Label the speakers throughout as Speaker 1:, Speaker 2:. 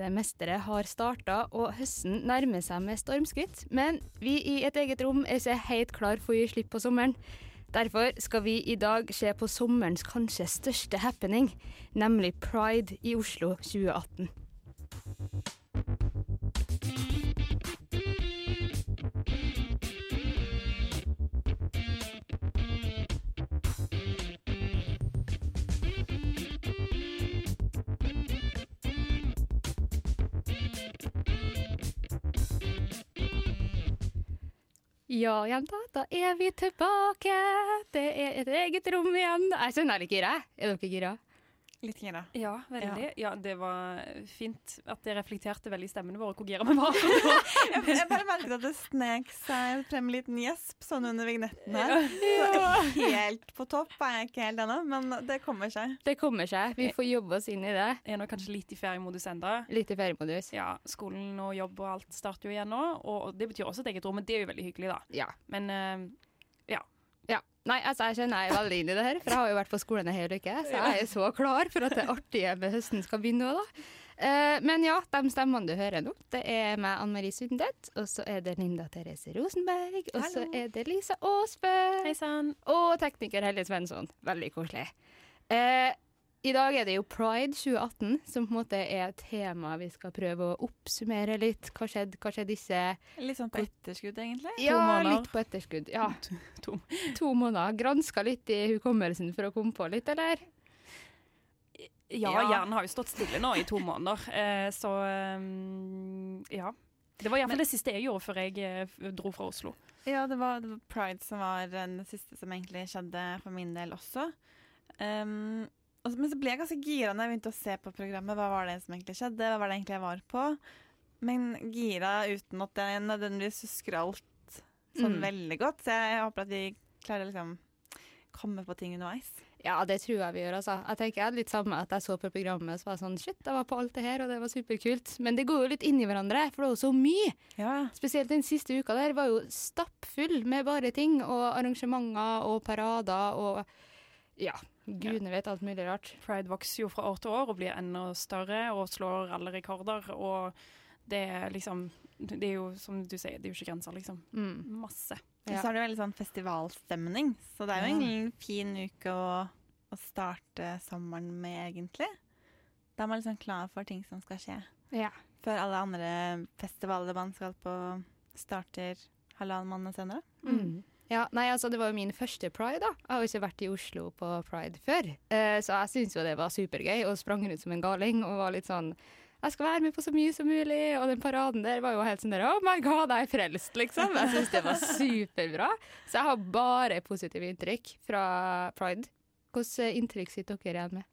Speaker 1: Semesteret har starta, og høsten nærmer seg med stormskritt. Men vi i Et eget rom er ikke helt klar for å gi slipp på sommeren. Derfor skal vi i dag se på sommerens kanskje største happening, nemlig Pride i Oslo 2018. Ja, jenta, da er vi tilbake. Det er et eget rom igjen. Jeg skjønner ikke gira. Er dere gira?
Speaker 2: Litt gira.
Speaker 3: Ja, veldig. Ja. det var fint at det reflekterte veldig i stemmene våre hvor gira vi var.
Speaker 2: Jeg, jeg bare merket at det snek seg frem en liten gjesp sånn under vignetten her. Så helt på topp er jeg ikke helt ennå, men det kommer seg.
Speaker 1: Det kommer seg. Vi får jobbe oss inn i det.
Speaker 3: Er nå kanskje litt i feriemodus enda.
Speaker 1: Litt i feriemodus.
Speaker 3: Ja, skolen og jobb og alt starter jo igjen nå, og det betyr også et eget rom, men det er jo veldig hyggelig, da.
Speaker 1: Ja.
Speaker 3: Men ja.
Speaker 1: ja. Nei, altså, jeg kjenner jeg er veldig inn i det her, for jeg har jo vært på skolen en hel uke, så jeg er så klar for at det artige med høsten skal begynne òg, da. Eh, men ja, de stemmene du hører nå, det er meg, Anne Marie Sundet, og så er det Linda Therese Rosenberg, og så er det Lisa Aasbø. Og tekniker Helje Svensson. Veldig koselig. Eh, I dag er det jo Pride 2018 som på en måte er tema vi skal prøve å oppsummere litt. Hva skjedde, hva skjedde disse
Speaker 2: Litt sånn på etterskudd, egentlig.
Speaker 1: Ja,
Speaker 3: måneder.
Speaker 1: litt på etterskudd. Ja,
Speaker 3: To.
Speaker 1: to måneder. Granska litt i hukommelsen for å komme på litt, eller?
Speaker 3: Ja,
Speaker 2: Ja.
Speaker 3: hjernen har jo stått stille nå i to måneder, eh, så eh, ja. Det var iallfall det siste jeg gjorde før jeg eh, dro fra Oslo.
Speaker 2: Ja, det var, det var pride som var den siste som egentlig skjedde for min del også. Um, men så ble jeg ganske gira når jeg begynte å se på programmet. Hva var det som egentlig skjedde? Hva var det egentlig jeg var på? Men gira uten at jeg nødvendigvis husker alt sånn
Speaker 1: Mm.
Speaker 2: veldig godt. Så jeg håper at vi klarer å liksom komme på ting underveis.
Speaker 1: Ja, det tror jeg vi gjør, altså. Jeg tenker jeg hadde litt samme at jeg så på programmet så var jeg sånn Shit, jeg var på alt det her, og det var superkult. Men det går jo litt inn i hverandre, for det er jo så mye.
Speaker 2: Ja,
Speaker 1: Spesielt den siste uka der var jo stappfull med bare ting, og arrangementer og parader og ja, gudene vet alt mulig rart.
Speaker 3: Pride vokser jo fra år til år og blir enda større og slår alle rekorder. Og det er liksom Det er jo som du sier, det er jo ikke grenser, liksom.
Speaker 1: Mm.
Speaker 3: Masse.
Speaker 2: Og så er det veldig sånn festivalstemning. Så det er jo en mm. fin uke å, å starte sommeren med, egentlig. Da er man liksom klar for ting som skal skje.
Speaker 1: Ja.
Speaker 2: Før alle andre festivaler man skal på, starter halvannen måned senere.
Speaker 1: Mm. Ja, nei, altså Det var jo min første pride. da. Jeg har jo ikke vært i Oslo på pride før. Eh, så jeg syntes jo det var supergøy, og sprang rundt som en galing og var litt sånn jeg skal være med på så mye som mulig, og den paraden der var jo helt sånn der Oh my god, jeg er frelst, liksom. Jeg syns det var superbra. Så jeg har bare positive inntrykk fra pride. Hvilke inntrykk sitter dere igjen med?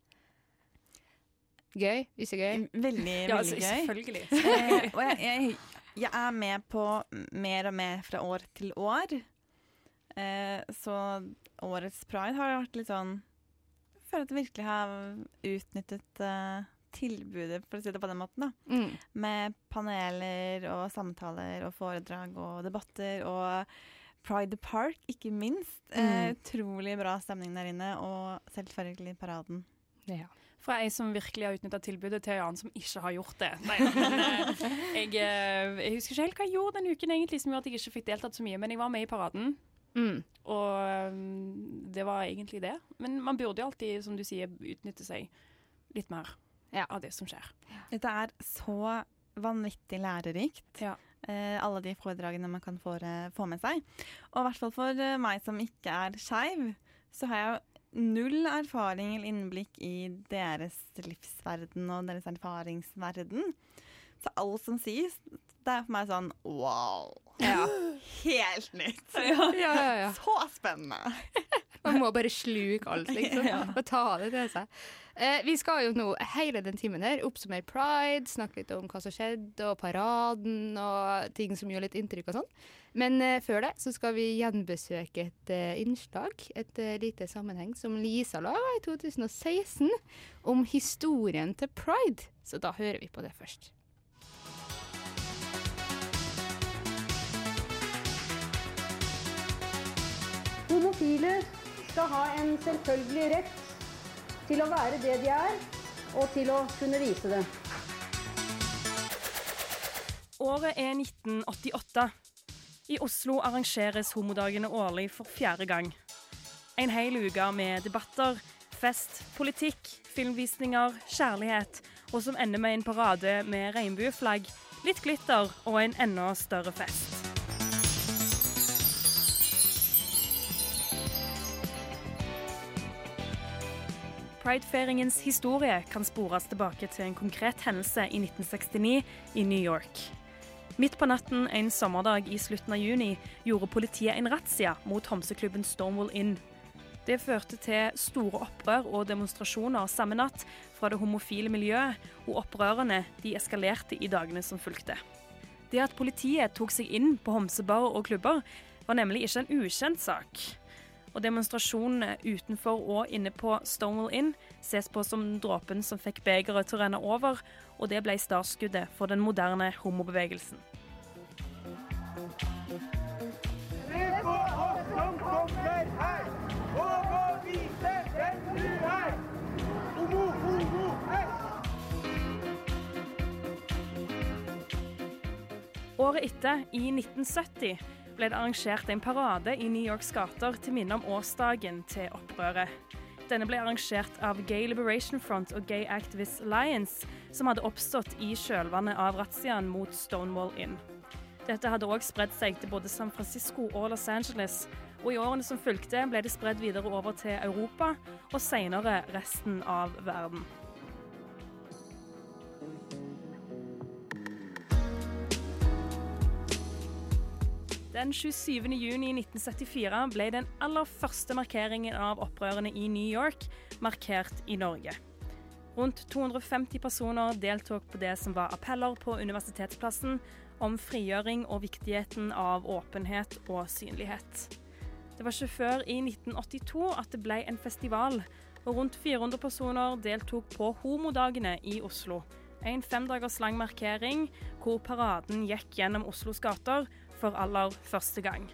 Speaker 1: Gøy? Ikke gøy?
Speaker 2: Veldig,
Speaker 3: Ja,
Speaker 2: veldig gøy.
Speaker 3: selvfølgelig.
Speaker 2: Eh, og jeg, jeg, jeg er med på mer og mer fra år til år. Eh, så årets pride har vært litt sånn Jeg føler at jeg virkelig har utnyttet eh, tilbudet, for å si det på den måten. da.
Speaker 1: Mm.
Speaker 2: Med paneler og samtaler og foredrag og debatter og Pride the Park, ikke minst. Eh,
Speaker 1: Mm.
Speaker 2: utrolig bra stemning der inne, og selvfølgelig paraden.
Speaker 1: Ja.
Speaker 3: Fra ei som virkelig har utnytta tilbudet, til en annen som ikke har gjort det. Nei, eh, jeg, eh, jeg husker ikke helt hva jeg gjorde den uken egentlig som gjorde at jeg ikke fikk deltatt så mye, men jeg var med i paraden.
Speaker 1: Mm.
Speaker 3: Og um, det var egentlig det. Men man burde jo alltid, som du sier, utnytte seg litt mer
Speaker 1: Ja.
Speaker 3: av det som skjer.
Speaker 2: Dette er så vanvittig lærerikt.
Speaker 3: Ja.
Speaker 2: Eh, alle de foredragene man kan få, få med seg. Og i hvert fall for eh, meg som ikke er skeiv, så har jeg jo null erfaring eller innblikk i deres livsverden og deres erfaringsverden. Så alt som sies, det er for meg sånn wow.
Speaker 1: Ja.
Speaker 2: Helt nytt.
Speaker 1: ja, ja, ja.
Speaker 2: Så spennende.
Speaker 1: Man må bare sluke alt, liksom. Og ta det til seg. Eh, vi skal jo nå hele den timen her oppsummere pride, snakke litt om hva som skjedde, og paraden og ting som gjør litt inntrykk og sånn. Men eh, før det så skal vi gjenbesøke et eh, innslag, et eh, lite sammenheng, som Lisa laga i 2016 om historien til pride. Så da hører vi på det først.
Speaker 4: Homofile skal ha en selvfølgelig rett til å være det de er, og til å kunne vise det.
Speaker 3: Året er 1988. I Oslo arrangeres homodagene årlig for fjerde gang. En hel uke med debatter, fest, politikk, filmvisninger, kjærlighet, og som ender med en parade med regnbueflagg, litt glitter og en enda større fest. Pridefeiringens historie kan spores tilbake til en konkret hendelse i 1969 i New York. Midt på natten en sommerdag i slutten av juni gjorde politiet en razzia mot homseklubben Stonewall Inn. Det førte til store opprør og demonstrasjoner samme natt fra det homofile miljøet, og opprørene de eskalerte i dagene som fulgte. Det at politiet tok seg inn på homsebarer og klubber, var nemlig ikke en ukjent sak. Og demonstrasjonene utenfor og inne på Stonewall Inn ses på som dråpen som fikk begeret til å renne over, og det ble startskuddet for den moderne homobevegelsen. Året etter, i 1970, ble det arrangert en parade i New Yorks gater til minne om årsdagen til opprøret. Denne ble arrangert av Gay Liberation Front og Gay Activist Alliance, som hadde oppstått i kjølvannet av razziaen mot Stonewall Inn. Dette hadde òg spredd seg til både San Francisco og Los Angeles, og i årene som fulgte ble det spredd videre over til Europa, og senere resten av verden. Den 27. juni 1974 ble den aller første markeringen av opprørene i New York markert i Norge. Rundt 250 personer deltok på det som var appeller på Universitetsplassen om frigjøring og viktigheten av åpenhet og synlighet. Det var ikke før i 1982 at det ble en festival, og rundt 400 personer deltok på Homodagene i Oslo. En femdagers lang markering hvor paraden gikk gjennom Oslos gater for aller første gang.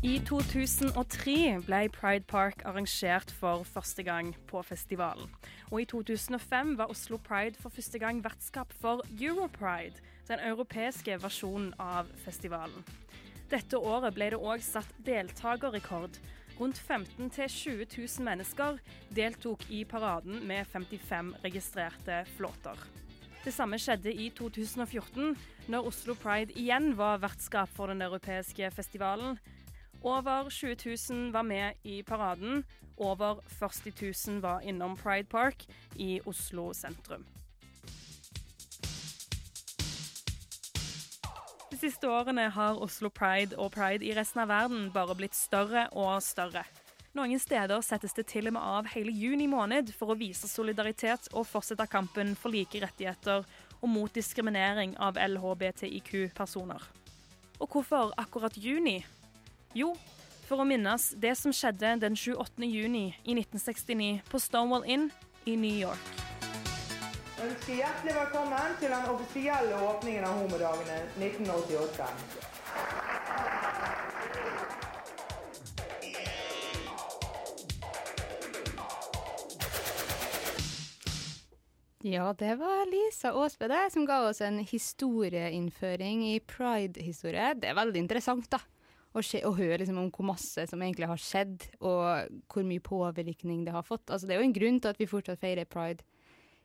Speaker 3: I 2003 ble Pride Park arrangert for første gang på festivalen. Og i 2005 var Oslo Pride for første gang vertskap for Europride, den europeiske versjonen av festivalen. Dette året ble det òg satt deltakerrekord. Rundt 15 000-20 000 mennesker deltok i paraden med 55 registrerte flåter. Det samme skjedde i 2014, når Oslo Pride igjen var vertskap for den europeiske festivalen. Over 20 000 var med i paraden. Over 40 000 var innom Pride Park i Oslo sentrum. De siste årene har Oslo Pride og pride i resten av verden bare blitt større og større. Noen steder settes det til og med av hele juni måned for å vise solidaritet og fortsette kampen for like rettigheter og mot diskriminering av LHBTIQ-personer. Og hvorfor akkurat juni? Jo, for å minnes det som skjedde den 28. juni i 1969 på Stonewall Inn i New York.
Speaker 5: ønsker hjertelig velkommen til den offisielle åpningen av Homodagene 1988.
Speaker 1: Ja, det var Lisa Aasbø det, som ga oss en historieinnføring i pride-historie. Det er veldig interessant, da. Å, skje, å høre liksom om hvor masse som egentlig har skjedd, og hvor mye påvirkning det har fått. Altså, det er jo en grunn til at vi fortsatt feirer pride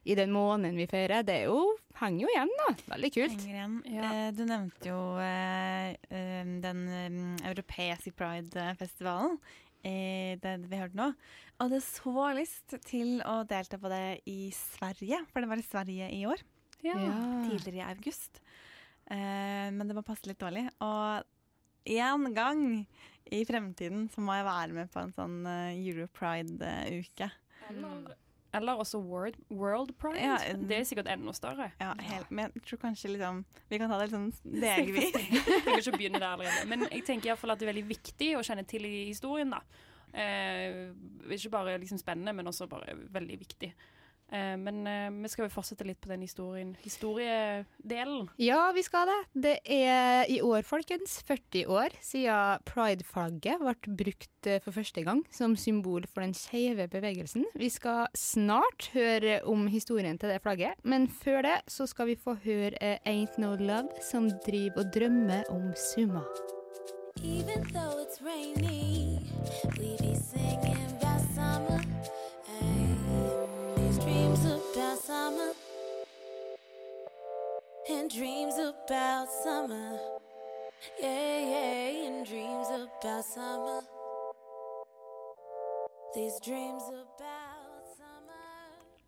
Speaker 1: i den måneden vi feirer. Det er jo, henger jo igjen, da. Veldig kult.
Speaker 2: Igjen. Eh, du nevnte jo eh, eh, den eh, europeiske pride-festivalen. Det vi hørte nå. Og hadde så lyst til å delta på det i Sverige, for det var i Sverige i år.
Speaker 1: Ja.
Speaker 2: Tidligere i august. Uh, men det må passe litt dårlig. Og én gang i fremtiden så må jeg være med på en sånn uh, Europride-uke.
Speaker 3: Eller, eller også World, World Pride.
Speaker 2: Ja,
Speaker 3: det er sikkert enda større.
Speaker 2: Ja, helt, men jeg tror kanskje liksom Vi kan ta det litt sånn delvis.
Speaker 3: Vi kan ikke begynne der allerede. Men jeg tenker i hvert fall at det er veldig viktig å kjenne til i historien. da. Eh, ikke bare liksom spennende, men også bare veldig viktig. Eh, men eh, vi skal jo fortsette litt på den historien. historiedelen.
Speaker 1: Ja, vi skal det. Det er i år, folkens, 40 år siden pride-flagget ble brukt for første gang som symbol for den skeive bevegelsen. Vi skal snart høre om historien til det flagget, men før det så skal vi få høre Ain't No Love, som driver og drømmer om Summa.
Speaker 6: Even though it's rainy, we be singing about summer. These dreams about summer. And dreams about summer. Yeah, yeah, and dreams about summer. These dreams about.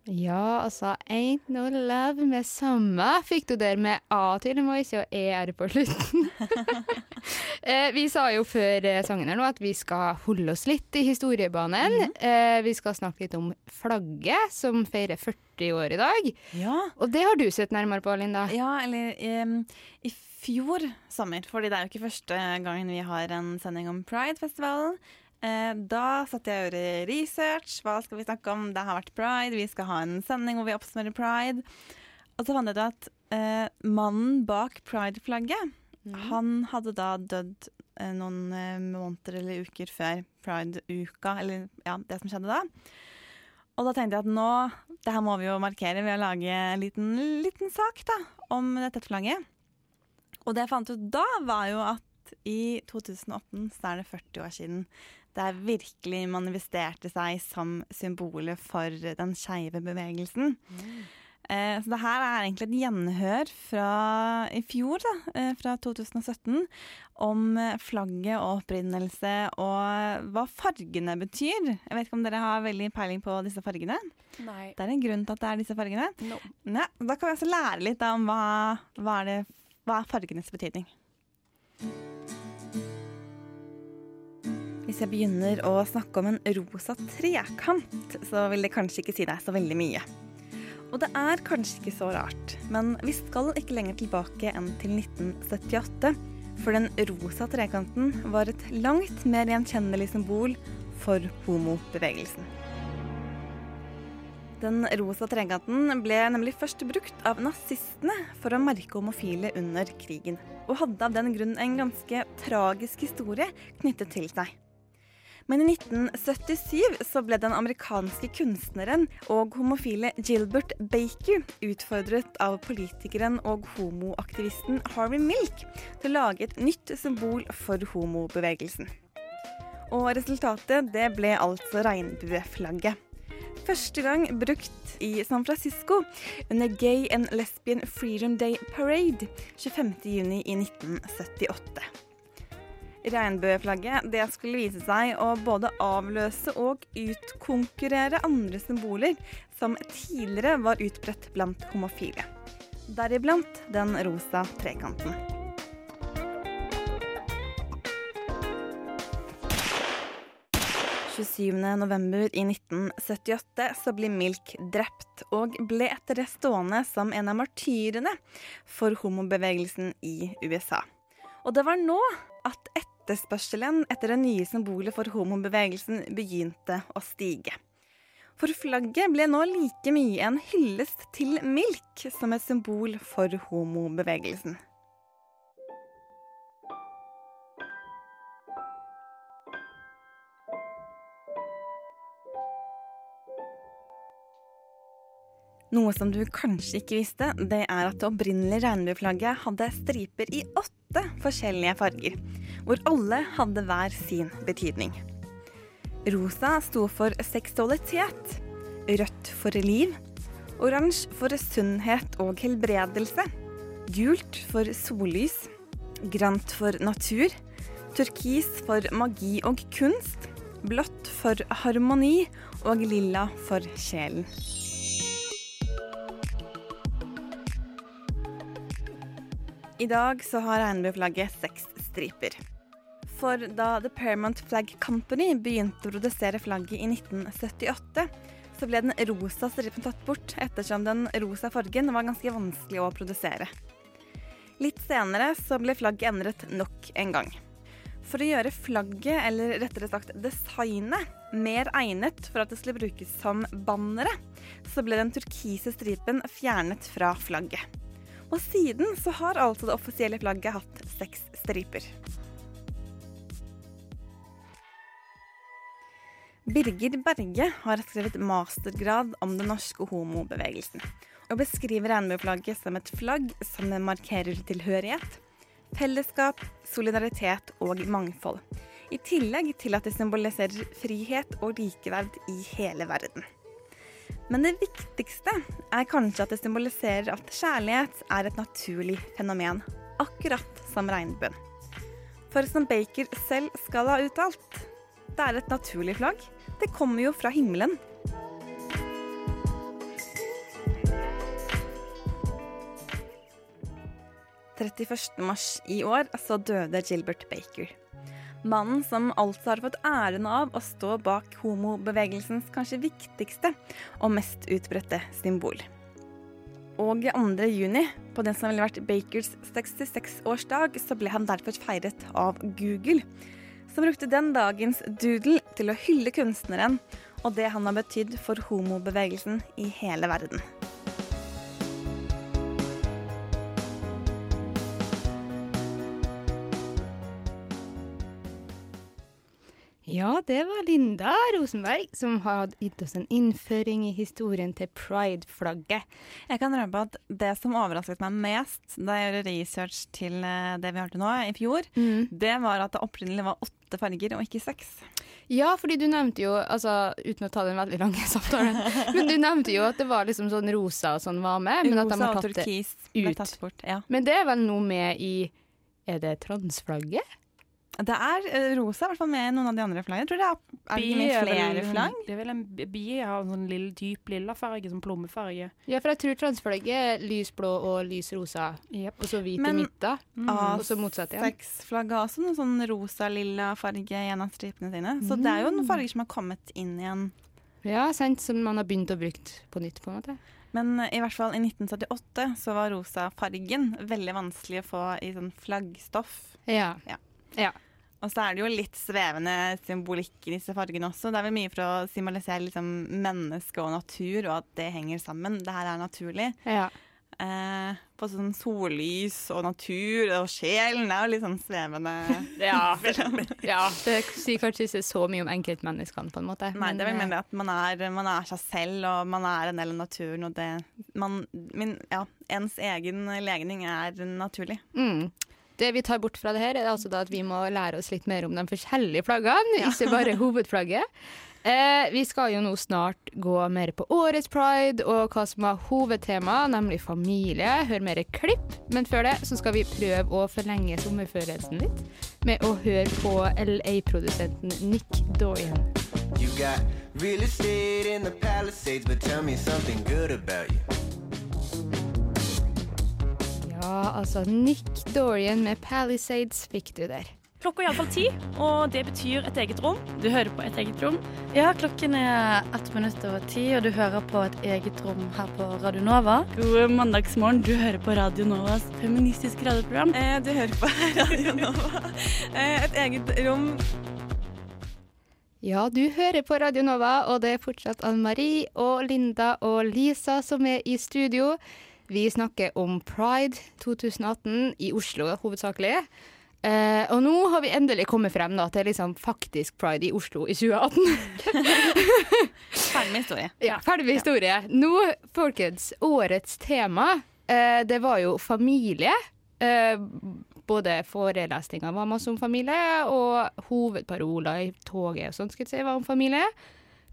Speaker 1: Ja, altså Ain't No Love med samme fikk du der med A til og med, ikke ER på slutten. eh, vi sa jo før eh, sangen her nå at vi skal holde oss litt i historiebanen. eh, vi skal snakke litt om flagget, som feirer 40 år i dag.
Speaker 2: Ja.
Speaker 1: Og det har du sett nærmere på, Linda.
Speaker 2: Ja, eller um, i fjor sommer, fordi det er jo ikke første gangen vi har en sending om Pride-festivalen. Eh, da satte jeg og gjorde research. Hva skal vi snakke om? Det har vært pride. Vi skal ha en sending hvor vi oppsummerer pride. Og så fant jeg ut at eh, mannen bak pride-flagget, han hadde da dødd eh, noen eh, måneder eller uker før pride-uka, eller ja, det som skjedde da. Og da tenkte jeg at nå, det her må vi jo markere ved å lage en liten, liten sak da, om dette flagget. Og det jeg fant ut da, var jo at i 2018 så er det 40 år siden det virkelig manifesterte seg som symbolet for den skeive bevegelsen. Eh, så det her er egentlig et gjenhør fra i fjor, da, eh, fra 2017, om eh, flagget og opprinnelse og hva fargene betyr. Jeg vet ikke om dere har veldig peiling på disse fargene?
Speaker 3: Nei.
Speaker 2: Det er en grunn til at det er disse fargene.
Speaker 3: No.
Speaker 2: Ja, da kan vi altså lære litt da, om hva, hva, er det, hva er fargenes betydning. Hvis jeg begynner å snakke om en rosa trekant, så vil det kanskje ikke si deg så veldig mye. Og det er kanskje ikke så rart, men vi skal ikke lenger tilbake enn til 1978. For den rosa trekanten var et langt mer gjenkjennelig symbol for homobevegelsen. Den rosa trekanten ble nemlig først brukt av nazistene for å merke homofile under krigen, og hadde av den grunn en ganske tragisk historie knyttet til seg. Men i 1977 så ble den amerikanske kunstneren og homofile Gilbert Baker utfordret av politikeren og homoaktivisten Harvey Milk til å lage et nytt symbol for homobevegelsen. Og resultatet det ble altså regnbueflagget. Første gang brukt i San Francisco under Gay and Lesbian Freedom Day Parade 25.6 i 1978. Regnbueflagget det skulle vise seg å både avløse og utkonkurrere andre symboler som tidligere var utbredt blant homofile. Deriblant den rosa trekanten. november i 1978 så blir Milk drept, og ble etter det stående som en av martyrene for homobevegelsen i USA. Og det var nå at etterspørselen etter det nye symbolet for homobevegelsen begynte å stige. For flagget ble nå like mye en hyllest til Milk som et symbol for homobevegelsen. Noe som du kanskje ikke visste, det er at det opprinnelige regnbueflagget hadde striper i åtte forskjellige farger, hvor alle hadde hver sin betydning. Rosa sto for seksualitet, rødt for liv, oransje for sunnhet og helbredelse, gult for sollys, grant for natur, turkis for magi og kunst, blått for harmoni og lilla for sjelen. I dag så har regnbueflagget seks striper. For da The Paramount Flag Company begynte å produsere flagget i 1978, så ble den rosa stripen tatt bort, ettersom den rosa fargen var ganske vanskelig å produsere. Litt senere så ble flagget endret nok en gang. For å gjøre flagget, eller rettere sagt designet, mer egnet for at det skulle brukes som bannere, så ble den turkise stripen fjernet fra flagget. Og siden så har altså det offisielle flagget hatt seks striper. Birger Berge har skrevet mastergrad om den norske homobevegelsen, og beskriver regnbueflagget som et flagg som markerer tilhørighet, fellesskap, solidaritet og mangfold. I tillegg til at det symboliserer frihet og likeverd i hele verden. Men det viktigste er kanskje at det symboliserer at kjærlighet er et naturlig fenomen, akkurat som regnbuen. For som Baker selv skal ha uttalt, det er et naturlig flagg. Det kommer jo fra himmelen. 31. mars i år så døde Gilbert Baker. Mannen som altså har fått æren av å stå bak homobevegelsens kanskje viktigste og mest utbredte symbol. Og 2. juni, på den som ville vært Bakers 66-årsdag, så ble han derfor feiret av Google, som brukte den dagens doodle til å hylle kunstneren og det han har betydd for homobevegelsen i hele verden.
Speaker 1: Ja, det var Linda Rosenberg som hadde gitt oss en innføring i historien til pride-flagget.
Speaker 2: Jeg kan røpe at det som overrasket meg mest da jeg gjorde research til eh, det vi hørte nå, i fjor, det var at det opprinnelig var åtte farger og ikke seks.
Speaker 1: Ja, fordi du nevnte jo, altså uten å ta den veldig lange samtalen, men du nevnte jo at det var liksom sånn rosa og sånn var med, men at de
Speaker 2: Rosa
Speaker 1: har tatt det ut.
Speaker 2: tatt bort. Ja.
Speaker 1: Men det er vel noe med i Er det transflagget?
Speaker 2: Det er eh, rosa, i hvert fall med noen av de andre flaggene. Jeg tror det er, er det ikke med flere flagg.
Speaker 3: Det er vel en bie har en sånn lille, dyp lilla farge, sånn plommefarge.
Speaker 1: Ja, for jeg tror transflagget er lysblå og lys rosa, og så hvit
Speaker 2: Men-
Speaker 1: i midten.
Speaker 2: Mm.
Speaker 1: Og så motsatt igjen.
Speaker 2: A6-flagget har også noen sånn rosa-lilla farge i en av stripene sine. Så det er jo noen farger som har kommet inn igjen.
Speaker 1: Ja, sant, som man har begynt å bruke på nytt, på en måte.
Speaker 2: Men eh, i hvert fall i 1978 så var rosa fargen veldig vanskelig å få i sånn flaggstoff.
Speaker 1: Ja. Ja. ja.
Speaker 2: Og så er det jo litt svevende symbolikk i disse fargene også. Det er vel mye for å symbolisere liksom menneske og natur, og at det henger sammen. Det her er naturlig.
Speaker 1: Ja.
Speaker 2: Eh, på sånn sollys og natur og sjelen. Det er jo litt sånn svevende.
Speaker 1: Ja, ja, det sier kanskje ikke så mye om enkeltmenneskene, på en måte.
Speaker 2: Nei, det vil vel
Speaker 1: eh,
Speaker 2: at man er, man er seg selv, og man er en del av naturen, og det man, min, Ja, ens egen legning er naturlig.
Speaker 1: Mm. Det vi tar bort fra det her, er altså da at vi må lære oss litt mer om de forskjellige flaggene, ikke bare hovedflagget. Eh, vi skal jo nå snart gå mer på årets pride og hva som var hovedtema, nemlig familie. Hør mer klipp. Men før det så skal vi prøve å forlenge sommerfølelsen litt med å høre på LA-produsenten Nick Dorian.
Speaker 7: You got real estate in the Palisades, but tell me something good about you.
Speaker 1: Ja, altså Nick Dorian med Palisades fikk du der.
Speaker 3: Klokka er iallfall ti, og det betyr et eget rom.
Speaker 8: Du hører på Et eget rom? Ja, klokken er ett minutt over ti, og du hører på Et eget rom her på Radio Nova. God mandagsmorgen, du hører på Radio Novas feministiske radioprogram.
Speaker 2: Eh, du hører på Radio Nova. Eh, et eget rom.
Speaker 1: Ja, du hører på Radio Nova, og det er fortsatt Anne Marie og Linda og Lisa som er i studio. Vi snakker om Pride 2018 i Oslo hovedsakelig. Uh, og nå har vi endelig kommet frem da, til liksom faktisk pride i Oslo i 2018.
Speaker 2: Ferdig med historie.
Speaker 1: Ja, ferdig med historie. Nå, folkens, årets tema, uh, det var jo familie. Uh, både forelesninga var masse om familie, og hovedparoler i toget og sånn skal jeg si var om familie.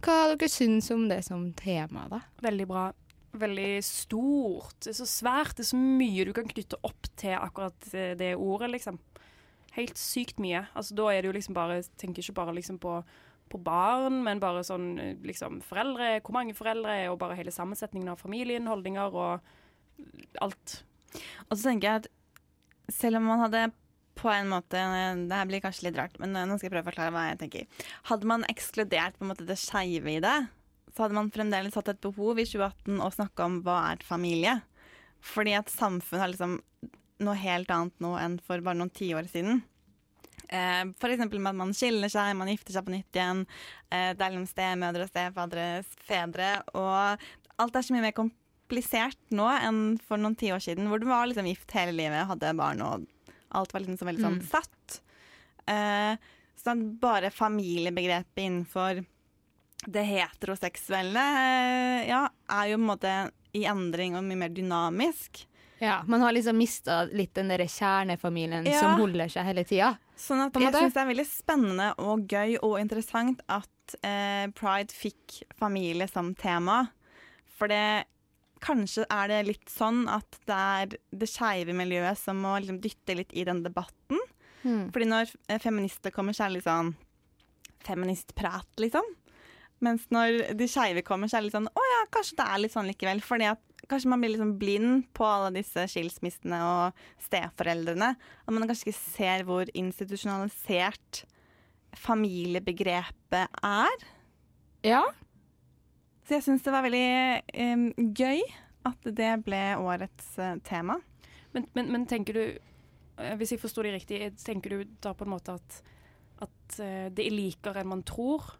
Speaker 1: Hva dere syns om det som tema, da?
Speaker 3: Veldig bra. Veldig stort. Det er så svært. Det er så mye du kan knytte opp til akkurat eh, det ordet, liksom. Helt sykt mye. Altså, da er det jo liksom bare Tenker ikke bare liksom på, på barn, men bare sånn eh, liksom foreldre, hvor mange foreldre, og bare hele sammensetningen av familien, holdninger og alt.
Speaker 2: Og så tenker jeg at selv om man hadde på en måte Det her blir kanskje litt rart, men nå skal jeg prøve å forklare hva jeg tenker. Hadde man ekskludert på en måte det skeive i det, så hadde man fremdeles hatt et behov i 2018 å snakke om hva er familie. Fordi at samfunnet har liksom noe helt annet nå enn for bare noen tiår siden. Eh, eksempel med at man skiller seg, man gifter seg på nytt igjen. Eh, det er liksom stemødre, stefadre, fedre. Og alt er så mye mer komplisert nå enn for noen tiår siden, hvor du var liksom gift hele livet, hadde barn og alt var liksom så veldig sånn
Speaker 1: Mm.
Speaker 2: satt. Eh, så bare familiebegrepet innenfor det heteroseksuelle eh, ja, er jo på en måte i endring og mye mer dynamisk.
Speaker 1: Ja, Man har liksom mista litt den derre kjernefamilien
Speaker 2: Ja.
Speaker 1: som holder seg hele tida.
Speaker 2: Sånn at jeg syns det er veldig spennende og gøy og interessant at eh, pride fikk familie som tema. For det Kanskje er det litt sånn at det er det skeive miljøet som må liksom dytte litt i den debatten.
Speaker 1: Mm.
Speaker 2: Fordi når eh, feminister kommer, så er det litt sånn feministprat, liksom. Mens når de skeive kommer, så er det litt sånn Å ja, kanskje det er litt sånn likevel. Fordi at kanskje man blir liksom blind på alle disse skilsmissene og steforeldrene. At man kanskje ikke ser hvor institusjonalisert familiebegrepet er.
Speaker 1: Ja.
Speaker 2: Så jeg syns det var veldig um, gøy at det ble årets uh, tema.
Speaker 3: Men, men, men tenker du, eh, hvis jeg forstår det riktig, tenker du da på en måte at, at eh, det er likere enn man tror?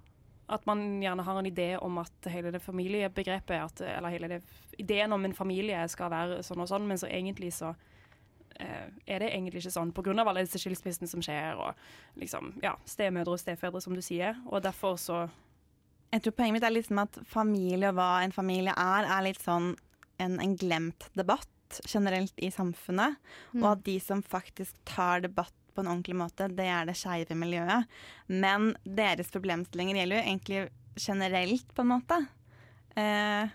Speaker 3: At man gjerne har en idé om at hele det familiebegrepet, at, eller hele det, ideen om en familie skal være sånn og sånn, men så egentlig så eh, er det egentlig ikke sånn pga. alle disse skilsmissene som skjer, og liksom, ja, stemødre og stefedre, som du sier. Og derfor så
Speaker 2: Jeg tror poenget mitt er liksom at familie og hva en familie er, er litt sånn en, en glemt debatt generelt i samfunnet.
Speaker 1: Mm.
Speaker 2: Og at de som faktisk tar debatt på en ordentlig måte, det er det skeive miljøet. Men deres problemstillinger gjelder jo egentlig generelt, på en måte. Eh,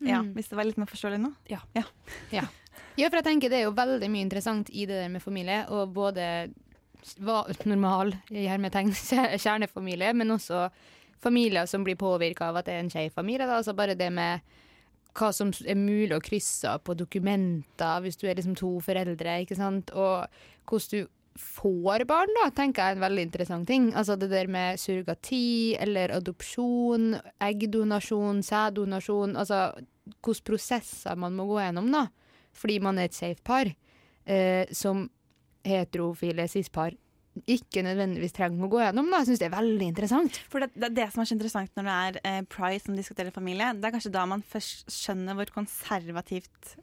Speaker 2: ja,
Speaker 1: Mm.
Speaker 2: hvis det var litt mer forståelig nå?
Speaker 3: Ja.
Speaker 1: Ja. ja, for jeg tenker det er jo veldig mye interessant i det der med familie, og både hva, normal hermetegn kje- kjernefamilie, men også familier som blir påvirka av at det er en skeiv familie. Da. Altså bare det med hva som er mulig å krysse av på dokumenter hvis du er liksom to foreldre, ikke sant, og hvordan du får barn, da, tenker jeg er en veldig interessant ting. Altså det der med surrogati eller adopsjon, eggdonasjon, sæddonasjon, altså hvilke prosesser man må gå gjennom, da, fordi man er et safe par, eh, som heterofile cis-par ikke nødvendigvis trenger å gå gjennom. da. Jeg syns det er veldig interessant.
Speaker 2: For det, det det som er så interessant når det er eh, pride som diskuterer familie. Det er kanskje da man først skjønner hvor konservativt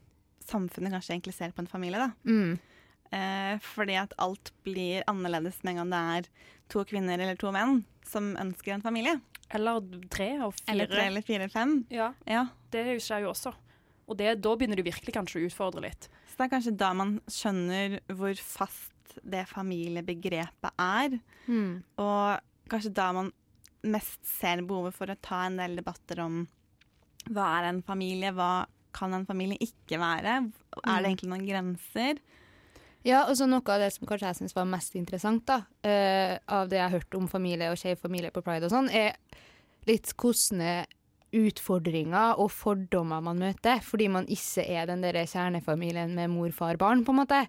Speaker 2: samfunnet kanskje egentlig ser på en familie. da.
Speaker 1: Mm.
Speaker 2: Eh, fordi at alt blir annerledes med en gang det er to kvinner eller to menn som ønsker en familie.
Speaker 3: Eller tre og fire.
Speaker 2: Eller tre eller fire fem.
Speaker 3: Ja,
Speaker 2: Ja.
Speaker 3: det skjer jo også. Og det, da begynner du virkelig kanskje å utfordre litt.
Speaker 2: Så det er kanskje da man skjønner hvor fast det familiebegrepet er.
Speaker 1: Mm.
Speaker 2: Og kanskje da man mest ser behovet for å ta en del debatter om hva er en familie, hva kan en familie ikke være? Er det
Speaker 1: Mm.
Speaker 2: egentlig noen grenser?
Speaker 1: Ja, og så noe av det som kanskje jeg syns var mest interessant, da, uh, av det jeg har hørt om familie og skeiv familie på pride og sånn, er litt hvordan utfordringer og fordommer man møter, fordi man ikke er den der kjernefamilien med mor, far, barn, på en måte.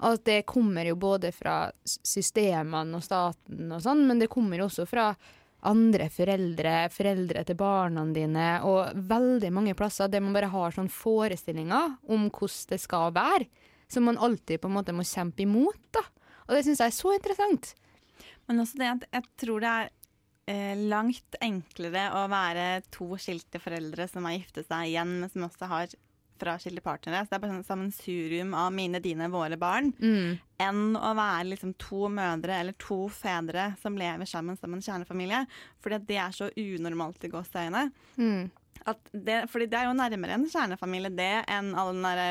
Speaker 1: At det kommer jo både fra systemene og staten og sånn, men det kommer jo også fra andre foreldre, foreldre til barna dine, og veldig mange plasser der man bare har sånn forestillinger om hvordan det skal være, som man alltid på en måte må kjempe imot. da. Og det syns jeg er så interessant.
Speaker 2: Men også det at jeg tror det er eh, langt enklere å være to skilte foreldre som har giftet seg igjen, men som også har fraskilte partnere. Så det er bare sånn sammensurium av mine, dine, våre barn.
Speaker 1: Mm.
Speaker 2: Enn å være liksom to mødre eller to fedre som lever sammen som en kjernefamilie. Fordi det er så unormalt i gåseøyne.
Speaker 1: Mm.
Speaker 2: At det, fordi det er jo nærmere en kjernefamilie det enn all den derre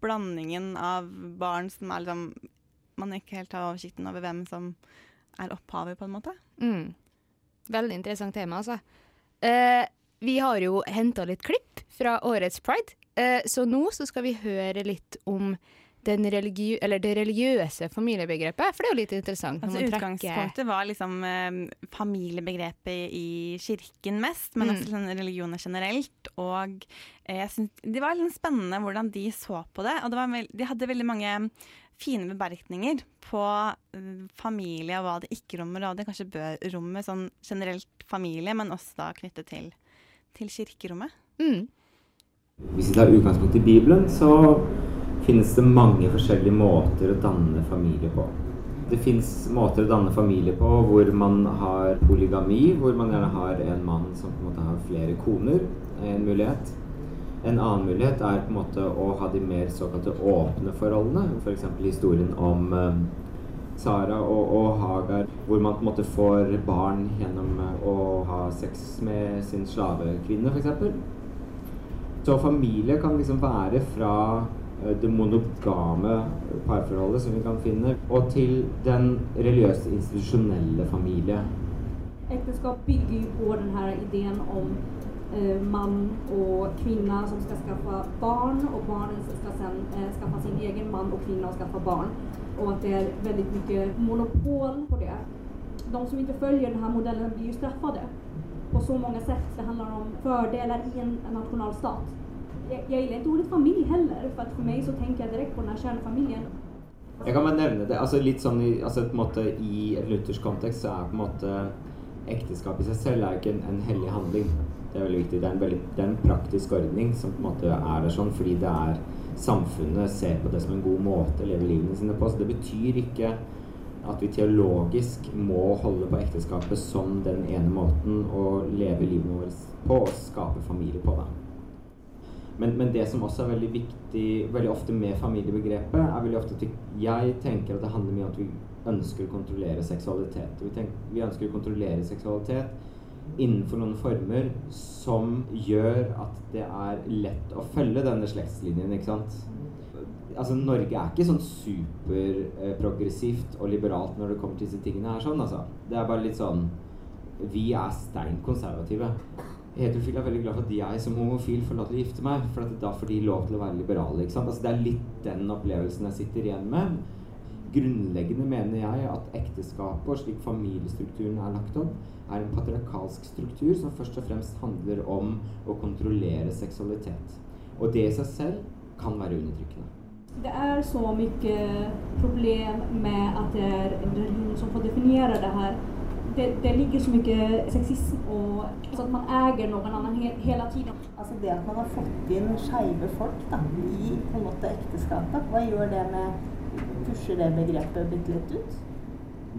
Speaker 2: blandingen av barn som er liksom Man ikke helt har oversikten over hvem som er opphavet, på en måte.
Speaker 1: Mm. Veldig interessant tema, altså. Eh, vi har jo henta litt klipp fra årets pride, eh, så nå så skal vi høre litt om religi eller det religiøse familiebegrepet, for det er jo litt interessant.
Speaker 2: Altså, utgangspunktet var liksom eh, familiebegrepet i kirken mest, men
Speaker 1: Mm.
Speaker 2: også sånn religioner generelt. Og eh, jeg synes, det var litt spennende hvordan de så på det. Og det var de hadde veldig mange fine bemerkninger på eh, familie og hva det ikke rommer. Og det kanskje bør romme sånn generelt familie, men også da knyttet til, til kirkerommet.
Speaker 1: Mm.
Speaker 9: Hvis vi tar utgangspunkt i Bibelen, så finnes det mange forskjellige måter å danne familie på. Det fins måter å danne familie på hvor man har polygami, hvor man gjerne har en mann som på en måte har flere koner. En mulighet. En annen mulighet er på en måte å ha de mer såkalte åpne forholdene. F.eks. historien om eh, Sara og, og Hagar, hvor man på en måte får barn gjennom eh, å ha sex med sin slavekvinne, f.eks. Så familie kan liksom være fra det monogame parforholdet som vi kan finne, og til den religiøse institusjonelle familie.
Speaker 10: Ekteskap bygger på denne ideen om eh, mann og kvinne som skal skaffe barn og barnen skal sen eh, skaffe sin egen mann og kvinne og skaffe barn. Og at det er veldig mye monopol på det. De som ikke følger denne modellen blir jo straffet på så mange sett. Det handler om fordeler i en, nasjonalstat. Jag, jag gillar ordet familj heller för att för mig så tänker jag direkt på den här kärnfamiljen.
Speaker 9: Jeg kan bare nevne det. altså litt sånn i, altså på måte I et luthersk kontekst så er på en måte ekteskap i seg selv er ikke en, en hellig handling. Det er veldig viktig. Det er, en veldig, det er en praktisk ordning som på en måte er der sånn fordi det er samfunnet ser på det som en god måte å leve livene sine på. Så det betyr ikke at vi teologisk må holde på ekteskapet som den ene måten å leve livet vårt på og skape familie på. da. Men, men det som også er veldig viktig veldig ofte med familiebegrepet, er veldig ofte at jeg tenker at det handler mye om at vi ønsker å kontrollere seksualitet. Vi, tenker, vi ønsker å kontrollere seksualitet innenfor noen former som gjør at det er lett å følge denne slektslinjen, ikke sant? Altså, Norge er ikke sånn superprogressivt og liberalt når det kommer til disse tingene her, sånn, altså. Det er bare litt sånn Vi er stein konservative. Heterofile er veldig glad for at jeg som homofil får lov til å gifte meg, for da får de lov til å være liberale. ikke sant? Altså Det er litt den opplevelsen jeg sitter igjen med. Grunnleggende mener jeg at ekteskapet og slik familiestrukturen er lagt opp, er en patriarkalsk struktur som først og fremst handler om å kontrollere seksualitet. Og det i seg selv kan være undertrykkende.
Speaker 10: Det er så mye problem med at det er en religion som får definere det här. Det, det ligger så mye sexisme og altså at man eier noen annen he, hele tiden.
Speaker 11: Altså det at man har fått inn skeive folk da, i på en måte ekteskapet, hva gjør det med Pusher det begrepet bitte litt ut?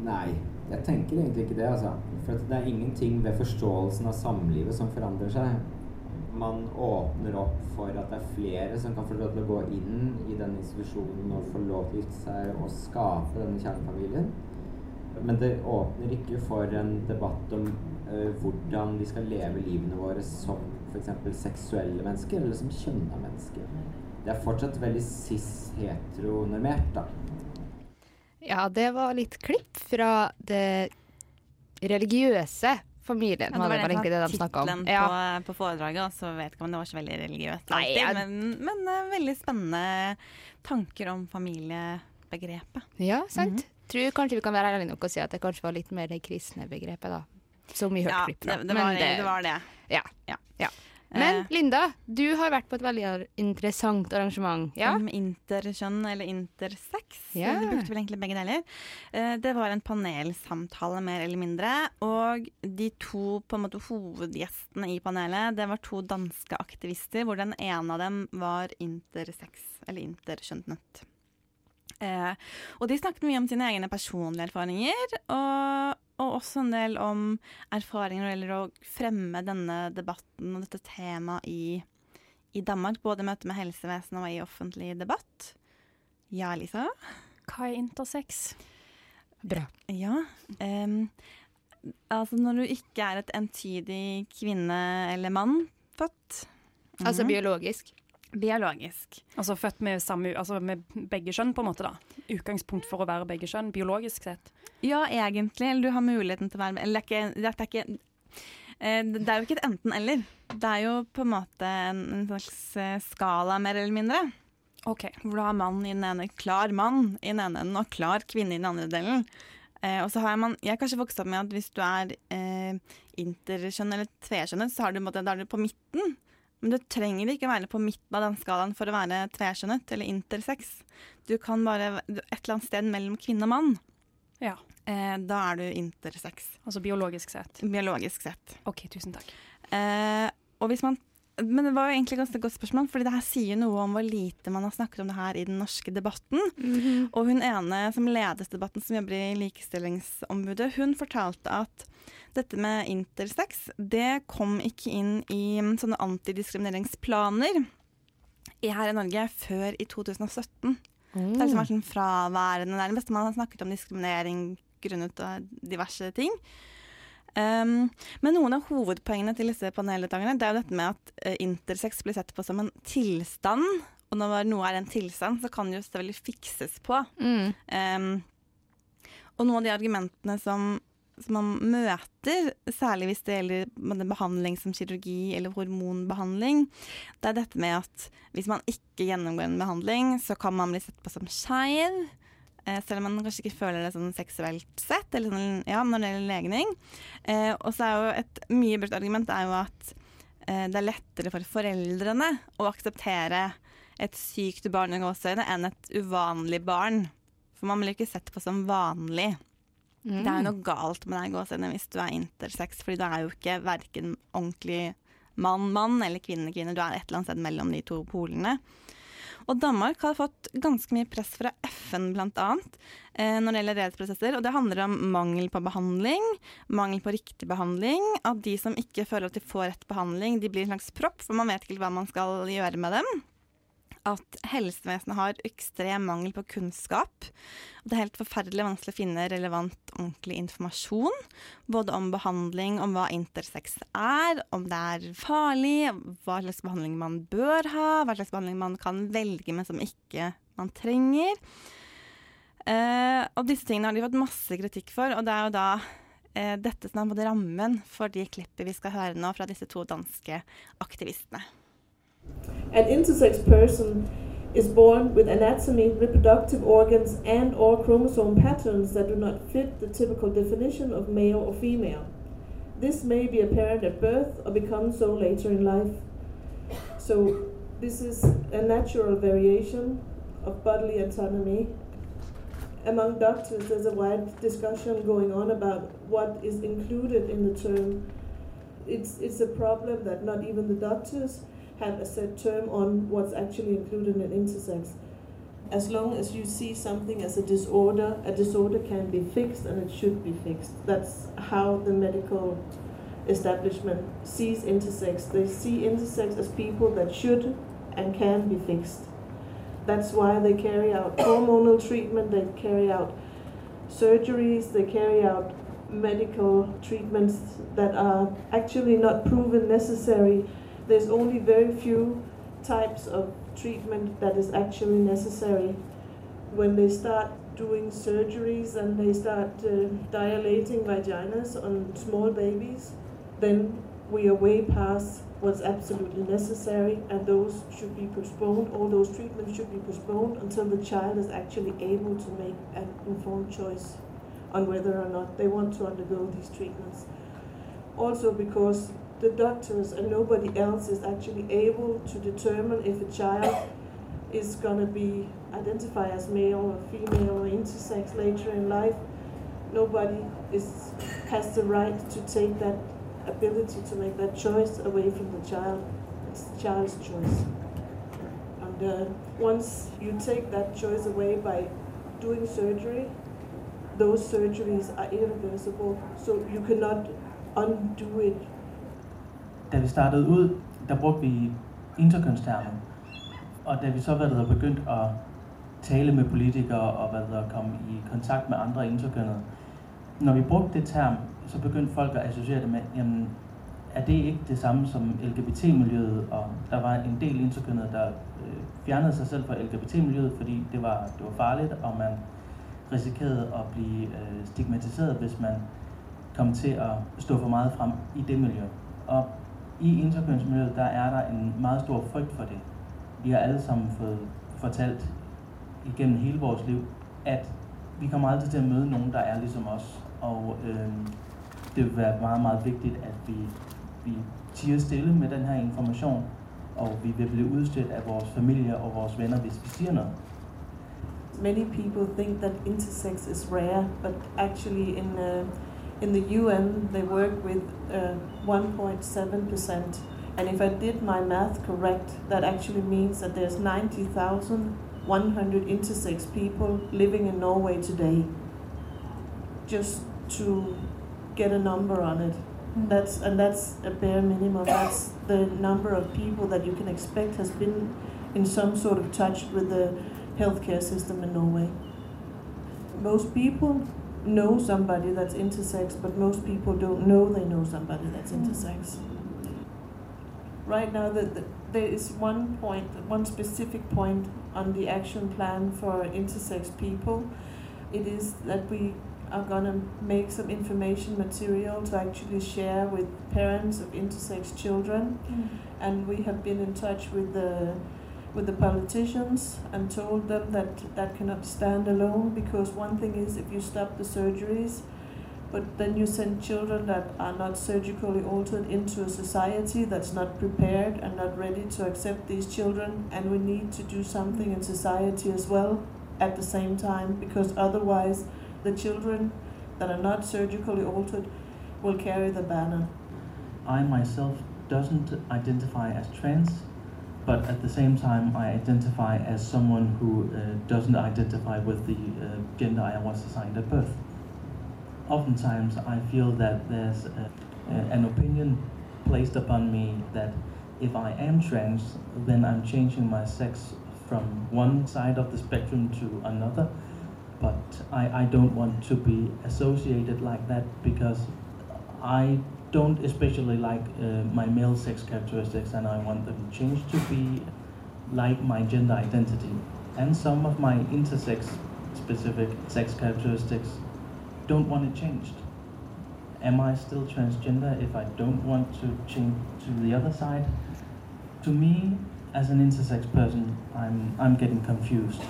Speaker 9: Nei, jeg tenker egentlig ikke det, altså. For at det er ingenting ved forståelsen av samlivet som forandrer seg. Man åpner opp for at det er flere som kan få lov til å gå inn i den institusjonen og få lov til å gifte seg og skape denne kjernefamilien. Men det åpner ikke for en debatt om uh, hvordan vi skal leve livene våre som f.eks. seksuelle mennesker, eller som kjønna mennesker. Det er fortsatt veldig cis-heteronormert, da.
Speaker 1: Ja, det var litt klipp fra det religiøse familien.
Speaker 2: Ja, det var
Speaker 1: egentlig det de snakka om. Ja.
Speaker 2: på, på foredraget, og så vet ikke om det var så veldig religiøst
Speaker 1: Nei,
Speaker 2: alltid,
Speaker 1: jeg-
Speaker 2: men, men eh, veldig spennende tanker om familiebegrepet.
Speaker 1: Ja, sant. Tror kanskje vi kan være ærlige nok og si at det kanskje var litt mer det kristne begrepet, da. Som vi hørte
Speaker 2: Ja,
Speaker 1: klipp fra.
Speaker 2: det, det, var, det, det var det.
Speaker 1: Ja.
Speaker 2: Ja.
Speaker 1: ja. Men
Speaker 2: Eh,
Speaker 1: Linda, du har vært på et veldig interessant arrangement. Ja?
Speaker 2: Om interkjønn eller intersex.
Speaker 1: Ja.
Speaker 2: Du brukte vel egentlig begge deler. Eh, Det var en panelsamtale, mer eller mindre. Og de to måte hovedgjestene i panelet, det var to danske aktivister, hvor den ene av dem var intersex, eller interkjønnet. Eh, og de snakket mye om sine egne personlige erfaringer, og, og også en del om erfaringer når det gjelder å fremme denne debatten og dette temaet i, i Danmark. Både i møte med helsevesenet og i offentlig debatt. Ja, Lisa?
Speaker 3: Hva er intersex?
Speaker 1: Bra.
Speaker 2: Ja. Um, altså når du ikke er et entydig kvinne eller mann født.
Speaker 1: Altså
Speaker 2: Mhm.
Speaker 1: biologisk.
Speaker 2: Biologisk.
Speaker 3: Altså født med, samme, altså med begge kjønn, på en måte, da. Utgangspunkt for å være begge kjønn, biologisk sett.
Speaker 2: Ja, egentlig. Eller du har muligheten til å være Eller det er ikke, det er ikke eh, Det er jo ikke et enten-eller. Det er jo på en måte en, en slags eh, skala, mer eller mindre. Hvor du har mann i den ene, klar mann i den ene enden og klar kvinne i den andre delen. Eh, og så har man, Jeg har kanskje vokst opp med at hvis du er eh, interkjønn eller tvekjønnet, så har du, da er du på midten. Men du trenger ikke være på midten av den skalaen for å være tvekjønnet eller intersex. Du kan bare et eller annet sted mellom kvinne og mann.
Speaker 3: Ja.
Speaker 2: Eh, da er du intersex.
Speaker 3: Altså biologisk sett?
Speaker 2: Biologisk sett.
Speaker 3: OK, tusen takk.
Speaker 2: Eh, og hvis man men det var jo egentlig ganske godt spørsmål, fordi det her sier noe om hvor lite man har snakket om det her i den norske debatten.
Speaker 1: Mhm.
Speaker 2: Og hun ene som ledes debatten, som jobber i Likestillingsombudet, hun fortalte at dette med intersex, det kom ikke inn i sånne antidiskrimineringsplaner her i Norge før i 2017. Det har liksom vært sånn fraværende nærmest. Man har snakket om diskriminering grunnet diverse ting. Um, men noen av hovedpoengene til disse paneldeltakerne det er jo dette med at uh, intersex blir sett på som en tilstand. Og når noe er en tilstand, så kan det jo selvfølgelig fikses på.
Speaker 1: Mm.
Speaker 2: Um, og noen av de argumentene som, som man møter, særlig hvis det gjelder behandling som kirurgi eller hormonbehandling, det er dette med at hvis man ikke gjennomgår en behandling, så kan man bli sett på som skeiv. Eh, selv om man kanskje ikke føler det sånn seksuelt sett, eller sånn, ja, når det gjelder legning. Eh, og så er jo et mye brukt argument er jo at eh, det er lettere for foreldrene å akseptere et sykt barn i gåseøyne enn et uvanlig barn. For man blir ikke sett på som vanlig.
Speaker 1: Mm.
Speaker 2: Det er jo noe galt med deg gåseøyne hvis du er intersex, fordi du er jo ikke verken ordentlig mann-mann eller kvinne-kvinne. Du er et eller annet sted mellom de to polene. Og Danmark har fått ganske mye press fra FN bl.a. Eh, når det gjelder rettsprosesser. Og det handler om mangel på behandling, mangel på riktig behandling. At de som ikke føler at de får rett behandling, de blir en slags propp, for man vet ikke hva man skal gjøre med dem at helsevesenet har ekstrem mangel på kunnskap. Det er helt forferdelig vanskelig å finne relevant, ordentlig informasjon. Både om behandling, om hva intersex er, om det er farlig, hva slags behandling man bør ha, hva slags behandling man kan velge, men som ikke man trenger. Uh, og disse tingene har de fått masse kritikk for, og det er jo da uh, dette som er både rammen for de klippet vi skal høre nå fra disse to danske aktivistene.
Speaker 12: An intersex person is born with anatomy, reproductive organs, and or chromosome patterns that do not fit the typical definition of male or female. This may be apparent at birth or become so later in life. So this is a natural variation of bodily autonomy. Among doctors, there's a wide discussion going on about what is included in the term. It's, it's a problem that not even the doctors have a set term on what's actually included in intersex. As long as you see something as a disorder, a disorder can be fixed and it should be fixed. That's how the medical establishment sees intersex. They see intersex as people that should and can be fixed. That's why they carry out hormonal treatment, they carry out surgeries, they carry out medical treatments that are actually not proven necessary there's only very few types of treatment that is actually necessary. When they start doing surgeries and they start uh, dilating vaginas on small babies, then we are way past what's absolutely necessary, and those should be postponed. All those treatments should be postponed until the child is actually able to make an informed choice on whether or not they want to undergo these treatments. Also, because the doctors and nobody else is actually able to determine if a child is going to be identified as male or female or intersex later in life. Nobody is has the right to take that ability to make that choice away from the child. It's the child's choice. And uh, once you take that choice away by doing surgery, those surgeries are irreversible. So you cannot undo it
Speaker 13: da vi startede ud, der brugte vi interkønstermer. Og da vi så hvad der, begyndt at tale med politikere og hvad der, komme i kontakt med andre interkønnede, når vi brugte det term, så begyndte folk at associere det med, jamen, er det ikke det samme som LGBT-miljøet? Og der var en del interkønnede, der øh, fjernede sig selv fra LGBT-miljøet, fordi det var, det var farligt, og man risikerede at blive øh, stigmatiseret, hvis man kom til at stå for meget frem i det miljø. Og i interkønsmiljøet, der er der en meget stor frygt for det. Vi har alle sammen fået fortalt igennem hele vores liv, at vi kommer aldrig til at møde nogen, der er ligesom os. Og øh, det vil være meget, meget vigtigt, at vi, vi tiger stille med den her information, og vi vil blive udstødt af vores familie og vores venner, hvis vi siger noget.
Speaker 12: Many people think that intersex is rare, but actually in uh, in the UN they work with uh, 1.7 percent. And if I did my math correct, that actually means that there's 90,100 intersex people living in Norway today. Just to get a number on it. That's and that's a bare minimum. That's the number of people that you can expect has been in some sort of touch with the healthcare system in Norway. Most people know somebody that's intersex, but most people don't know they know somebody that's intersex. Mm. Right now, the, the, there is one point, one specific point on the action plan for intersex people. It is that we are gonna make some information material to actually share with parents of intersex children, mm. and we have been in touch with the with the politicians and told them that that cannot stand alone because one thing is if you stop the surgeries but then you send children that are not surgically altered into a society that's not prepared and not ready to accept these children and we need to do something in society as well at the same time because otherwise the children that are not surgically altered will carry the banner.
Speaker 13: I myself doesn't identify as trans, but at the same time I identify as someone who uh, doesn't identify with the uh, gender I was assigned at birth. Oftentimes I feel that there's a, a, an opinion placed upon me that if I am trans, then I'm changing my sex from one side of the spectrum to another. But I, I don't want to be associated like that because I don't especially like uh, my male sex characteristics and I want them changed to be like my gender identity. And some of my intersex specific sex characteristics don't want it changed. Am I still transgender if I don't want to change to the other side? To me, as an intersex person, I'm, I'm getting confused.